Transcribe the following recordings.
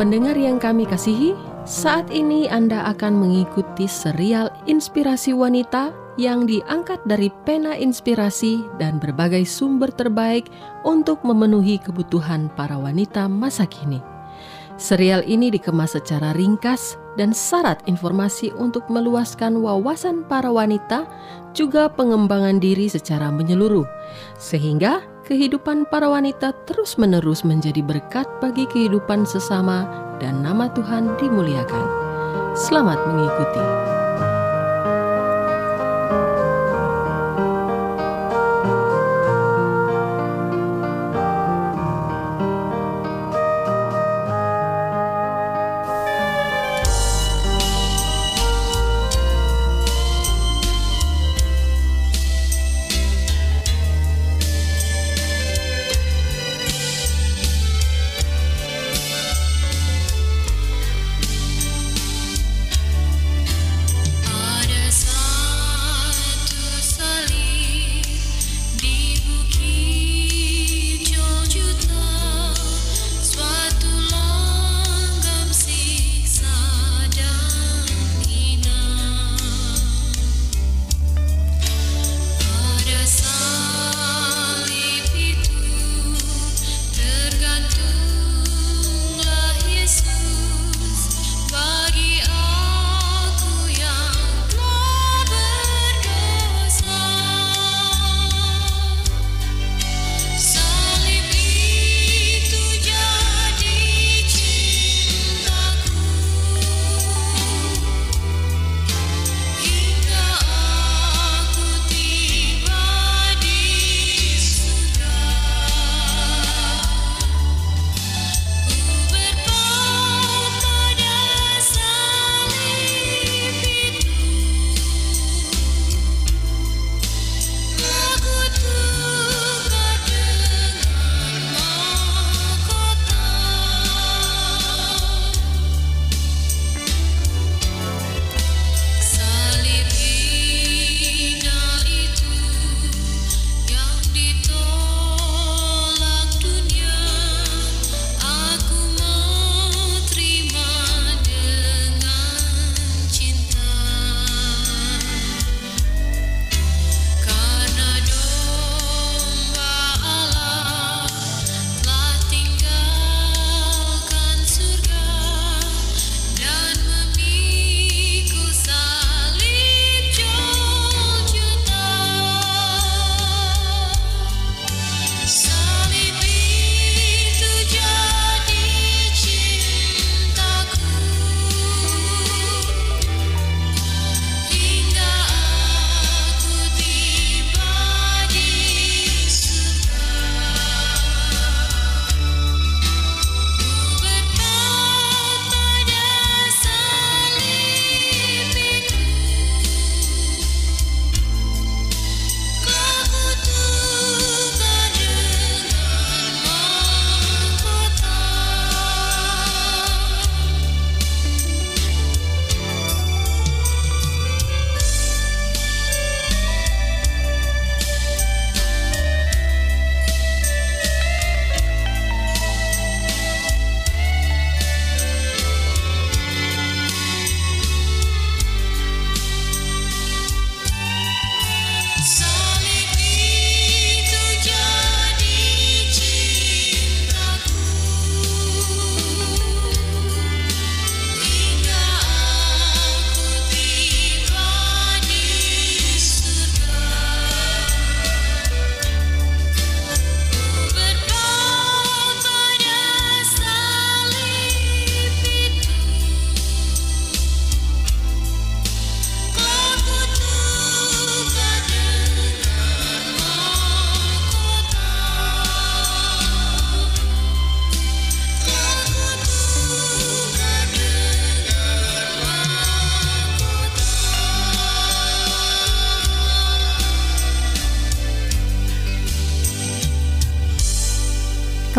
Pendengar yang kami kasihi, saat ini Anda akan mengikuti serial Inspirasi Wanita yang diangkat dari pena inspirasi dan berbagai sumber terbaik untuk memenuhi kebutuhan para wanita masa kini. Serial ini dikemas secara ringkas dan syarat informasi untuk meluaskan wawasan para wanita, juga pengembangan diri secara menyeluruh, sehingga kehidupan para wanita terus-menerus menjadi berkat bagi kehidupan sesama dan nama Tuhan dimuliakan. Selamat mengikuti.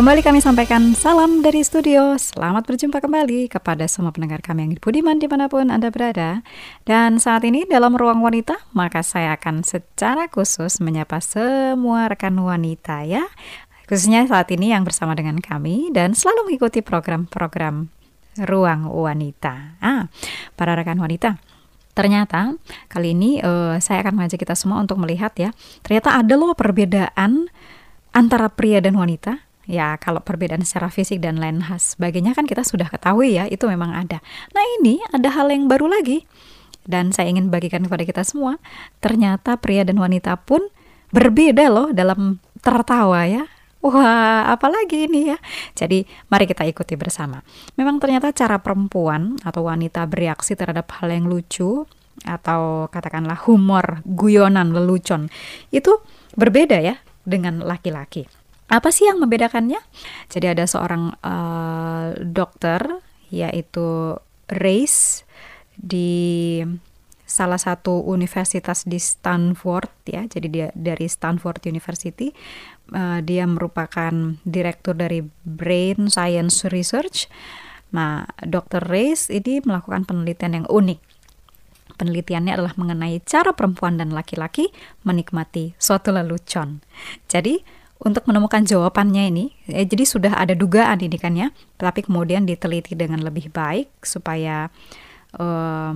Kembali kami sampaikan salam dari studio. Selamat berjumpa kembali kepada semua pendengar kami yang budiman di mana pun Anda berada. Dan saat ini dalam ruang wanita, maka saya akan secara khusus menyapa semua rekan wanita ya. Khususnya saat ini yang bersama dengan kami dan selalu mengikuti program-program ruang wanita. Ah, para rekan wanita, ternyata kali ini uh, saya akan mengajak kita semua untuk melihat ya, ternyata ada loh perbedaan antara pria dan wanita Ya, kalau perbedaan secara fisik dan lain khas sebagainya kan kita sudah ketahui ya, itu memang ada. Nah, ini ada hal yang baru lagi. Dan saya ingin bagikan kepada kita semua, ternyata pria dan wanita pun berbeda loh dalam tertawa ya. Wah, apalagi ini ya. Jadi, mari kita ikuti bersama. Memang ternyata cara perempuan atau wanita bereaksi terhadap hal yang lucu atau katakanlah humor, guyonan, lelucon itu berbeda ya dengan laki-laki. Apa sih yang membedakannya? Jadi ada seorang uh, dokter yaitu Race di salah satu universitas di Stanford ya. Jadi dia dari Stanford University. Uh, dia merupakan direktur dari Brain Science Research. Nah, Dr. Race ini melakukan penelitian yang unik. Penelitiannya adalah mengenai cara perempuan dan laki-laki menikmati suatu lelucon. Jadi, untuk menemukan jawabannya ini, eh, jadi sudah ada dugaan ini kan ya, tapi kemudian diteliti dengan lebih baik supaya eh,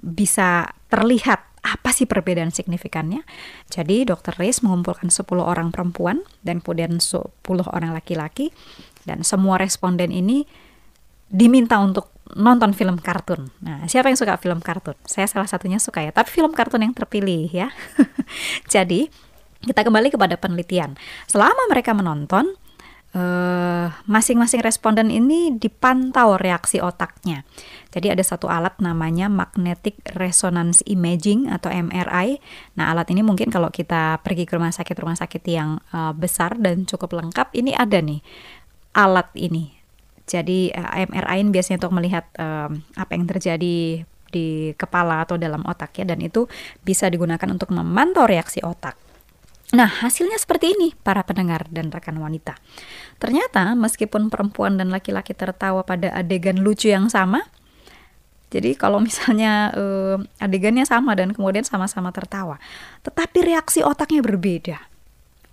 bisa terlihat apa sih perbedaan signifikannya. Jadi dokter Reis mengumpulkan 10 orang perempuan dan kemudian 10 orang laki-laki dan semua responden ini diminta untuk nonton film kartun. Nah, siapa yang suka film kartun? Saya salah satunya suka ya, tapi film kartun yang terpilih ya. Jadi, kita kembali kepada penelitian. Selama mereka menonton, eh, masing-masing responden ini dipantau reaksi otaknya. Jadi ada satu alat namanya magnetic resonance imaging atau MRI. Nah, alat ini mungkin kalau kita pergi ke rumah sakit rumah sakit yang uh, besar dan cukup lengkap, ini ada nih alat ini. Jadi uh, eh, MRI ini biasanya untuk melihat uh, apa yang terjadi di kepala atau dalam otak ya dan itu bisa digunakan untuk memantau reaksi otak. Nah, hasilnya seperti ini, para pendengar dan rekan wanita. Ternyata, meskipun perempuan dan laki-laki tertawa pada adegan lucu yang sama, jadi kalau misalnya uh, adegannya sama dan kemudian sama-sama tertawa, tetapi reaksi otaknya berbeda.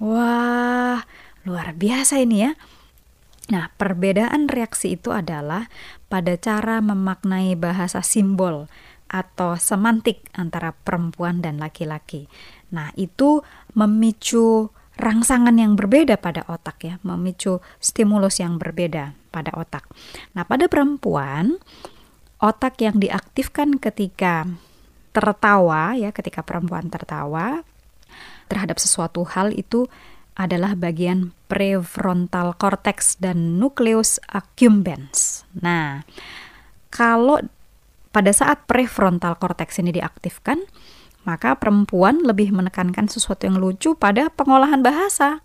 Wah, luar biasa ini ya. Nah, perbedaan reaksi itu adalah pada cara memaknai bahasa simbol atau semantik antara perempuan dan laki-laki. Nah, itu memicu rangsangan yang berbeda pada otak ya, memicu stimulus yang berbeda pada otak. Nah, pada perempuan otak yang diaktifkan ketika tertawa ya, ketika perempuan tertawa terhadap sesuatu hal itu adalah bagian prefrontal cortex dan nucleus accumbens. Nah, kalau pada saat prefrontal cortex ini diaktifkan, maka perempuan lebih menekankan sesuatu yang lucu pada pengolahan bahasa.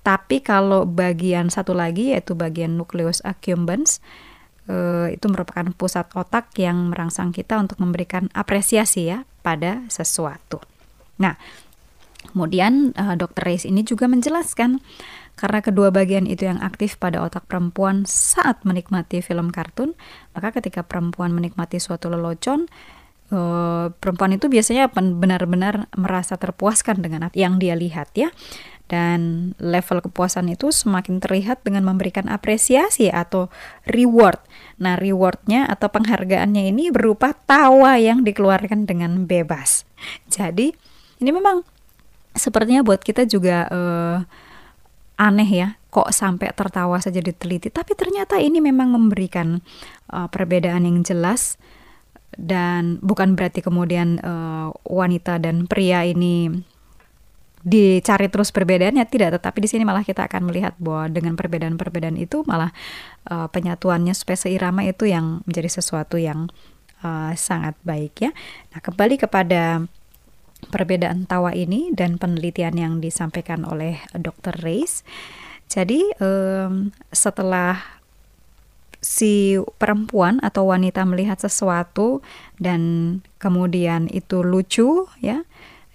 Tapi kalau bagian satu lagi yaitu bagian nucleus accumbens eh, itu merupakan pusat otak yang merangsang kita untuk memberikan apresiasi ya pada sesuatu. Nah, kemudian eh, Dr. Reis ini juga menjelaskan karena kedua bagian itu yang aktif pada otak perempuan saat menikmati film kartun, maka ketika perempuan menikmati suatu lelocon, uh, perempuan itu biasanya benar-benar merasa terpuaskan dengan yang dia lihat ya dan level kepuasan itu semakin terlihat dengan memberikan apresiasi atau reward. Nah, rewardnya atau penghargaannya ini berupa tawa yang dikeluarkan dengan bebas. Jadi, ini memang sepertinya buat kita juga uh, aneh ya, kok sampai tertawa saja diteliti. Tapi ternyata ini memang memberikan uh, perbedaan yang jelas dan bukan berarti kemudian uh, wanita dan pria ini dicari terus perbedaannya tidak tetapi di sini malah kita akan melihat bahwa dengan perbedaan-perbedaan itu malah uh, penyatuannya supaya seirama itu yang menjadi sesuatu yang uh, sangat baik ya. Nah, kembali kepada perbedaan tawa ini dan penelitian yang disampaikan oleh Dr. Reis. Jadi um, setelah si perempuan atau wanita melihat sesuatu dan kemudian itu lucu ya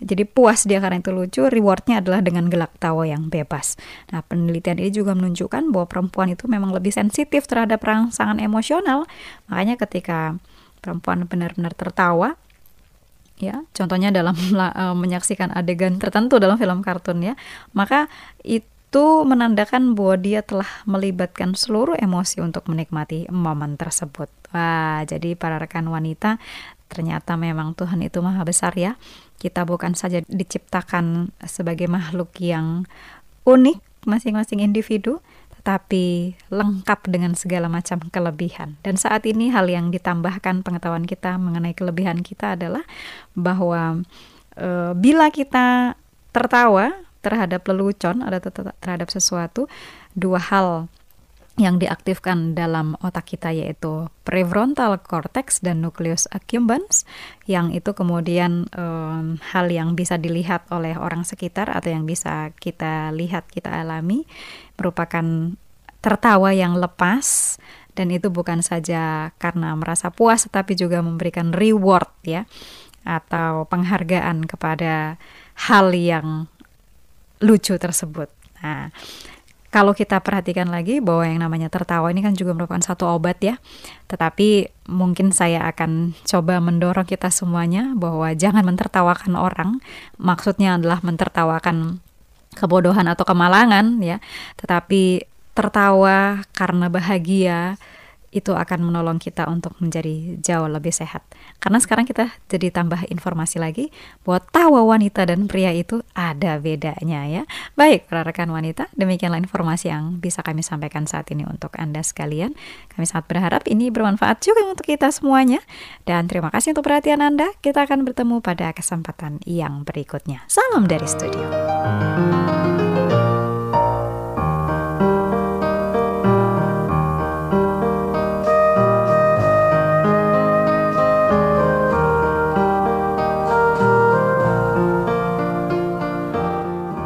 Jadi puas dia karena itu lucu, rewardnya adalah dengan gelak tawa yang bebas. Nah penelitian ini juga menunjukkan bahwa perempuan itu memang lebih sensitif terhadap rangsangan emosional. Makanya ketika perempuan benar-benar tertawa, ya contohnya dalam uh, menyaksikan adegan tertentu dalam film kartun ya, maka itu itu menandakan bahwa dia telah melibatkan seluruh emosi untuk menikmati momen tersebut. Wah, jadi para rekan wanita, ternyata memang Tuhan itu maha besar ya. Kita bukan saja diciptakan sebagai makhluk yang unik masing-masing individu, tetapi lengkap dengan segala macam kelebihan. Dan saat ini hal yang ditambahkan pengetahuan kita mengenai kelebihan kita adalah bahwa e, bila kita tertawa terhadap lelucon ada terhadap sesuatu dua hal yang diaktifkan dalam otak kita yaitu prefrontal cortex dan nucleus accumbens yang itu kemudian um, hal yang bisa dilihat oleh orang sekitar atau yang bisa kita lihat kita alami merupakan tertawa yang lepas dan itu bukan saja karena merasa puas tetapi juga memberikan reward ya atau penghargaan kepada hal yang lucu tersebut. Nah, kalau kita perhatikan lagi bahwa yang namanya tertawa ini kan juga merupakan satu obat ya. Tetapi mungkin saya akan coba mendorong kita semuanya bahwa jangan mentertawakan orang. Maksudnya adalah mentertawakan kebodohan atau kemalangan ya. Tetapi tertawa karena bahagia, itu akan menolong kita untuk menjadi jauh lebih sehat. Karena sekarang kita jadi tambah informasi lagi bahwa tawa wanita dan pria itu ada bedanya ya. Baik, para rekan wanita, demikianlah informasi yang bisa kami sampaikan saat ini untuk Anda sekalian. Kami sangat berharap ini bermanfaat juga untuk kita semuanya. Dan terima kasih untuk perhatian Anda. Kita akan bertemu pada kesempatan yang berikutnya. Salam dari studio.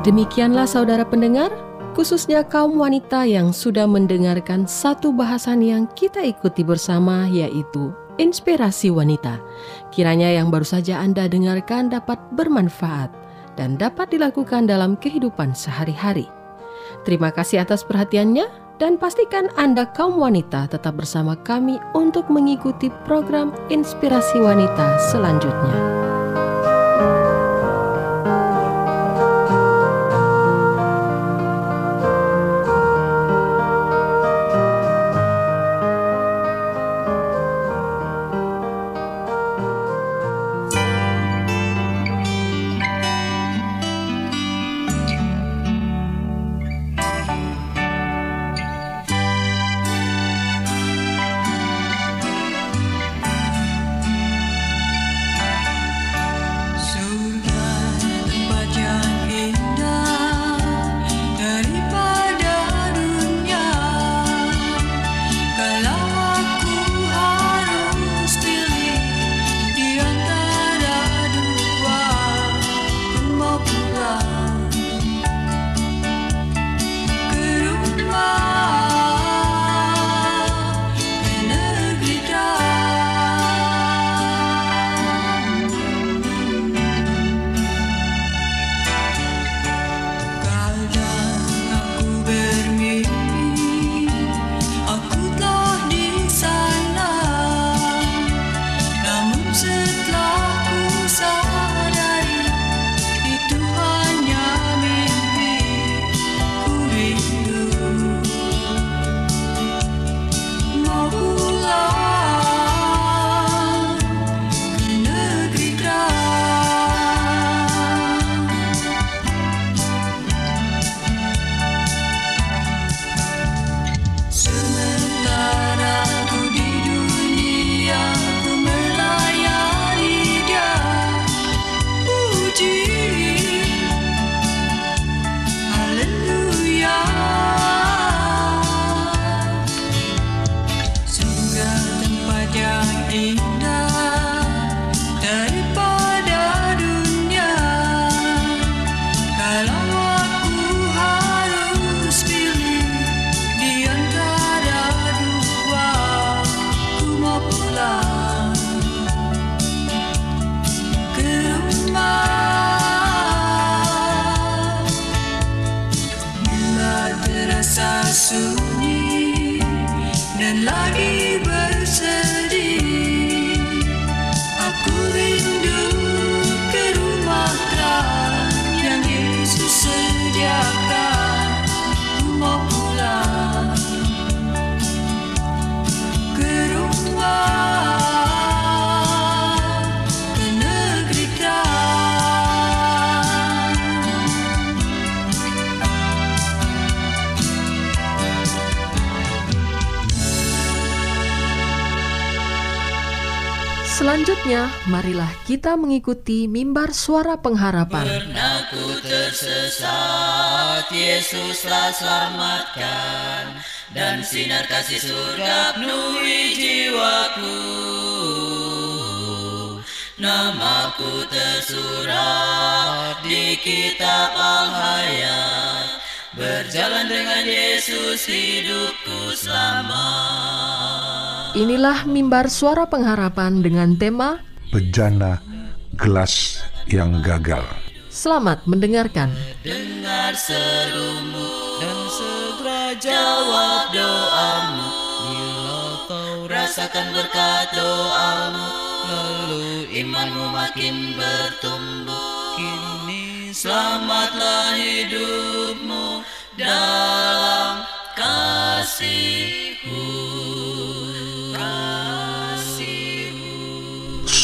Demikianlah saudara pendengar, khususnya kaum wanita yang sudah mendengarkan satu bahasan yang kita ikuti bersama yaitu Inspirasi Wanita. Kiranya yang baru saja Anda dengarkan dapat bermanfaat dan dapat dilakukan dalam kehidupan sehari-hari. Terima kasih atas perhatiannya dan pastikan Anda kaum wanita tetap bersama kami untuk mengikuti program Inspirasi Wanita selanjutnya. me. Selanjutnya, marilah kita mengikuti mimbar suara pengharapan. Pernah ku tersesat, Yesuslah selamatkan, dan sinar kasih surga penuhi jiwaku. Namaku tersurat di kitab Al-Hayat, berjalan dengan Yesus hidupku selamat. Inilah mimbar suara pengharapan dengan tema bejana gelas yang gagal. Selamat mendengarkan. Dengar serumu dan segera jawab doamu. Bila kau rasakan berkat doamu, lalu imanmu makin bertumbuh. Kini selamatlah hidupmu dalam kasihku.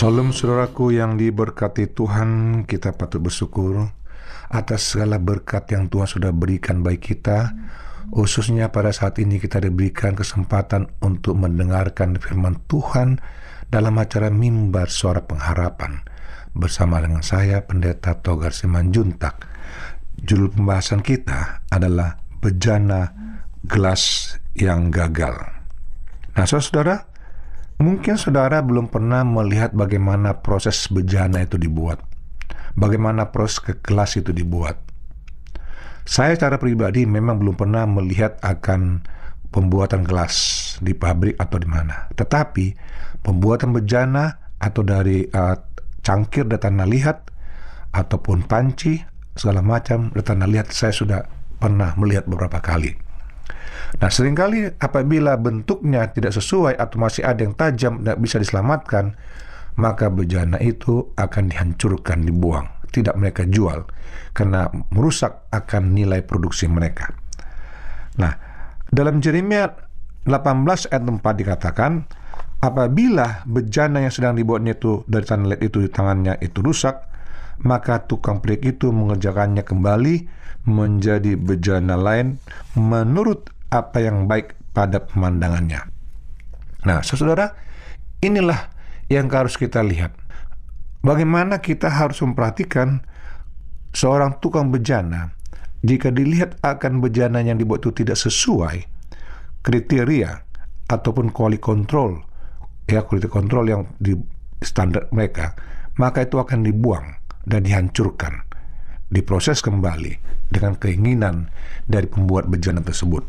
Salam saudaraku yang diberkati Tuhan, kita patut bersyukur atas segala berkat yang Tuhan sudah berikan baik kita, khususnya pada saat ini kita diberikan kesempatan untuk mendengarkan firman Tuhan dalam acara mimbar suara pengharapan bersama dengan saya Pendeta Togar Simanjuntak. Judul pembahasan kita adalah bejana gelas yang gagal. Nah, saudara, Mungkin saudara belum pernah melihat bagaimana proses bejana itu dibuat, bagaimana proses ke kelas itu dibuat. Saya secara pribadi memang belum pernah melihat akan pembuatan gelas di pabrik atau di mana. Tetapi pembuatan bejana atau dari uh, cangkir dan tanah liat ataupun panci segala macam dan tanah liat saya sudah pernah melihat beberapa kali. Nah, sering kali apabila bentuknya tidak sesuai atau masih ada yang tajam dan bisa diselamatkan, maka bejana itu akan dihancurkan, dibuang. Tidak mereka jual, karena merusak akan nilai produksi mereka. Nah, dalam Jeremia 18 ayat 4 dikatakan, apabila bejana yang sedang dibuatnya itu dari tanah itu di tangannya itu rusak, maka tukang perik itu mengerjakannya kembali menjadi bejana lain menurut apa yang baik pada pemandangannya. Nah, saudara, inilah yang harus kita lihat. Bagaimana kita harus memperhatikan seorang tukang bejana jika dilihat akan bejana yang dibuat itu tidak sesuai kriteria ataupun quality control ya quality control yang di standar mereka maka itu akan dibuang dan dihancurkan diproses kembali dengan keinginan dari pembuat bejana tersebut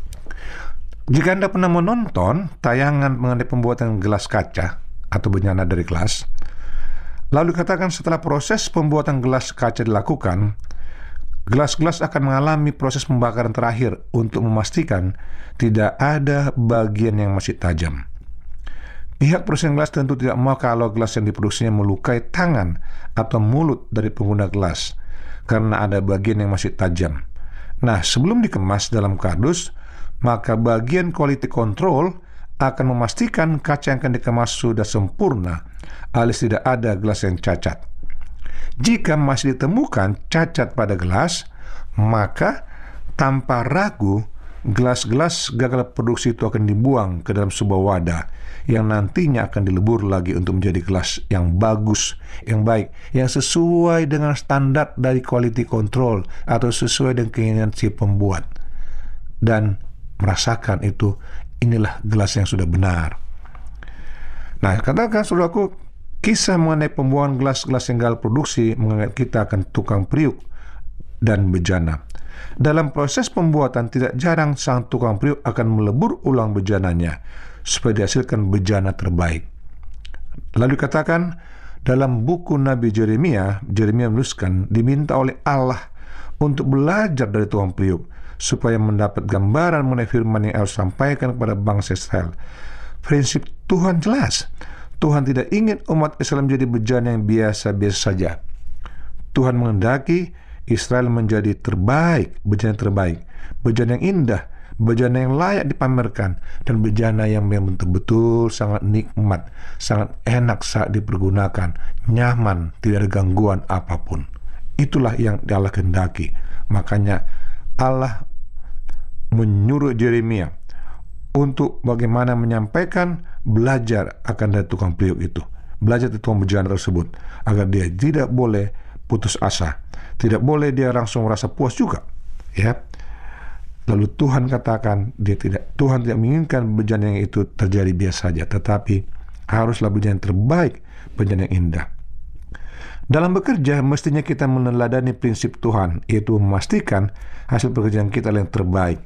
jika Anda pernah menonton tayangan mengenai pembuatan gelas kaca atau bencana dari gelas, lalu katakan setelah proses pembuatan gelas kaca dilakukan, gelas-gelas akan mengalami proses pembakaran terakhir untuk memastikan tidak ada bagian yang masih tajam. Pihak perusahaan gelas tentu tidak mau kalau gelas yang diproduksinya melukai tangan atau mulut dari pengguna gelas karena ada bagian yang masih tajam. Nah, sebelum dikemas dalam kardus, maka bagian quality control akan memastikan kaca yang akan dikemas sudah sempurna, alias tidak ada gelas yang cacat. Jika masih ditemukan cacat pada gelas, maka tanpa ragu gelas-gelas gagal produksi itu akan dibuang ke dalam sebuah wadah yang nantinya akan dilebur lagi untuk menjadi gelas yang bagus, yang baik, yang sesuai dengan standar dari quality control atau sesuai dengan keinginan si pembuat. Dan merasakan itu inilah gelas yang sudah benar. Nah, katakan saudaraku, kisah mengenai pembuangan gelas-gelas yang gagal produksi mengingat kita akan tukang periuk dan bejana. Dalam proses pembuatan tidak jarang sang tukang periuk akan melebur ulang bejananya supaya dihasilkan bejana terbaik. Lalu katakan dalam buku Nabi Jeremia, Jeremia menuliskan diminta oleh Allah untuk belajar dari tukang periuk supaya mendapat gambaran mengenai firman yang Allah sampaikan kepada bangsa Israel. Prinsip Tuhan jelas. Tuhan tidak ingin umat Islam menjadi bejana yang biasa-biasa saja. Tuhan mengendaki Israel menjadi terbaik, bejana terbaik, bejana yang indah, bejana yang layak dipamerkan, dan bejana yang memang betul-betul sangat nikmat, sangat enak saat dipergunakan, nyaman, tidak ada gangguan apa pun. Itulah yang Allah kehendaki. Makanya Allah menyuruh Jeremia untuk bagaimana menyampaikan belajar akan dari tukang periuk itu. belajar dari Tuhan bejana tersebut agar dia tidak boleh putus asa, tidak boleh dia langsung merasa puas juga, ya. Lalu Tuhan katakan dia tidak Tuhan tidak menginginkan bejana yang itu terjadi biasa saja, tetapi haruslah bejana yang terbaik, bejana yang indah. Dalam bekerja, mestinya kita meneladani prinsip Tuhan, yaitu memastikan hasil pekerjaan kita yang terbaik.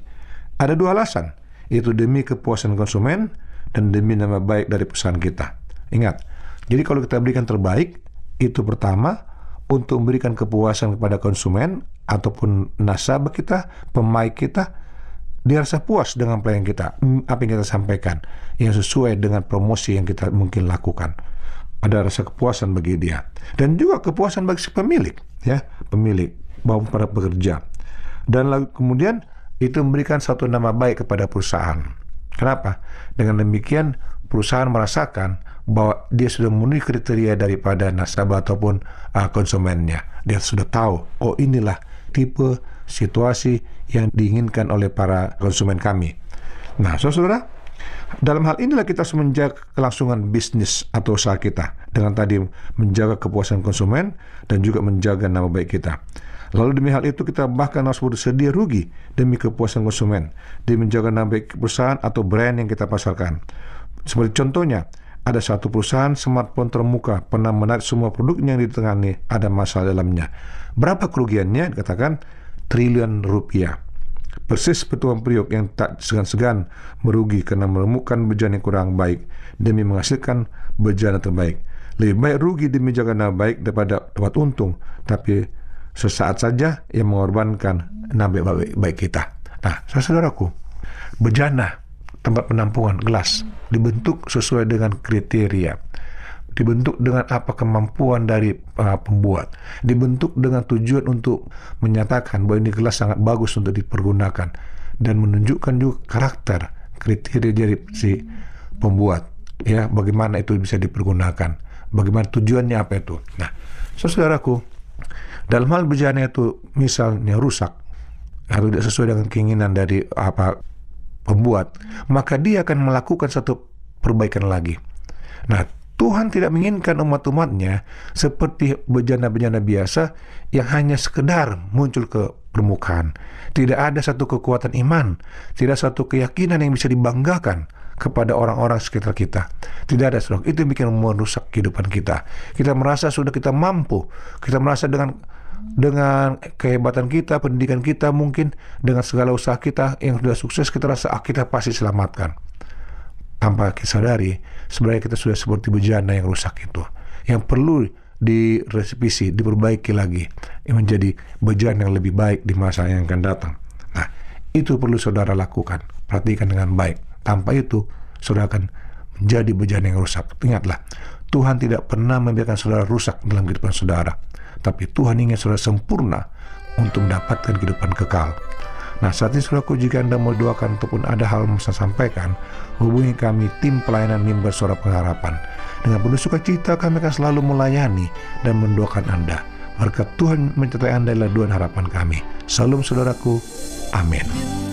Ada dua alasan, yaitu demi kepuasan konsumen dan demi nama baik dari perusahaan kita. Ingat, jadi kalau kita berikan terbaik, itu pertama untuk memberikan kepuasan kepada konsumen ataupun nasabah kita, pemain kita, dia rasa puas dengan pelayanan kita, apa yang kita sampaikan, yang sesuai dengan promosi yang kita mungkin lakukan ada rasa kepuasan bagi dia. Dan juga kepuasan bagi si pemilik ya. Pemilik maupun para pekerja. Dan lalu kemudian itu memberikan satu nama baik kepada perusahaan. Kenapa? Dengan demikian perusahaan merasakan bahwa dia sudah memenuhi kriteria daripada nasabah ataupun uh, konsumennya. Dia sudah tahu oh inilah tipe situasi yang diinginkan oleh para konsumen kami. Nah saudara dalam hal inilah kita harus menjaga kelangsungan bisnis atau usaha kita dengan tadi menjaga kepuasan konsumen dan juga menjaga nama baik kita. Lalu demi hal itu kita bahkan harus bersedia rugi demi kepuasan konsumen, demi menjaga nama baik perusahaan atau brand yang kita pasarkan. Seperti contohnya, ada satu perusahaan smartphone termuka pernah menarik semua produknya yang ditengani ada masalah dalamnya. Berapa kerugiannya? Dikatakan triliun rupiah. Persis petuang priok yang tak segan-segan merugi karena menemukan bejana yang kurang baik demi menghasilkan bejana terbaik. Lebih baik rugi demi jaga nama baik daripada dapat untung, tapi sesaat saja yang mengorbankan nama baik, baik kita. Nah, saudaraku, bejana tempat penampungan gelas dibentuk sesuai dengan kriteria dibentuk dengan apa kemampuan dari uh, pembuat, dibentuk dengan tujuan untuk menyatakan bahwa ini gelas sangat bagus untuk dipergunakan dan menunjukkan juga karakter kriteria dari si pembuat ya bagaimana itu bisa dipergunakan, bagaimana tujuannya apa itu. Nah, saudaraku, dalam hal bejana itu misalnya rusak atau tidak sesuai dengan keinginan dari apa pembuat, maka dia akan melakukan satu perbaikan lagi. Nah, Tuhan tidak menginginkan umat-umatnya seperti bejana-bejana biasa yang hanya sekedar muncul ke permukaan. Tidak ada satu kekuatan iman, tidak satu keyakinan yang bisa dibanggakan kepada orang-orang sekitar kita. Tidak ada saudara. Itu yang bikin merusak kehidupan kita. Kita merasa sudah kita mampu. Kita merasa dengan dengan kehebatan kita, pendidikan kita mungkin dengan segala usaha kita yang sudah sukses kita rasa ah, kita pasti selamatkan tanpa kita sadari sebenarnya kita sudah seperti bejana yang rusak itu yang perlu direvisi, diperbaiki lagi menjadi bejana yang lebih baik di masa yang akan datang. Nah, itu perlu saudara lakukan. Perhatikan dengan baik. Tanpa itu, saudara akan menjadi bejana yang rusak. Ingatlah, Tuhan tidak pernah membiarkan saudara rusak dalam kehidupan saudara. Tapi Tuhan ingin saudara sempurna untuk mendapatkan kehidupan kekal. Nah saat ini saudaraku jika Anda mau doakan ataupun ada hal yang saya sampaikan, hubungi kami tim pelayanan mimbar suara pengharapan. Dengan penuh sukacita kami akan selalu melayani dan mendoakan Anda. Berkat Tuhan menyertai Anda adalah doa harapan kami. Salam saudaraku. Amin.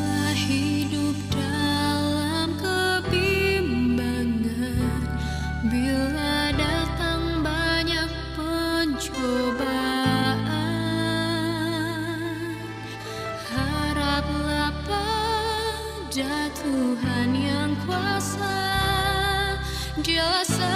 Percaya di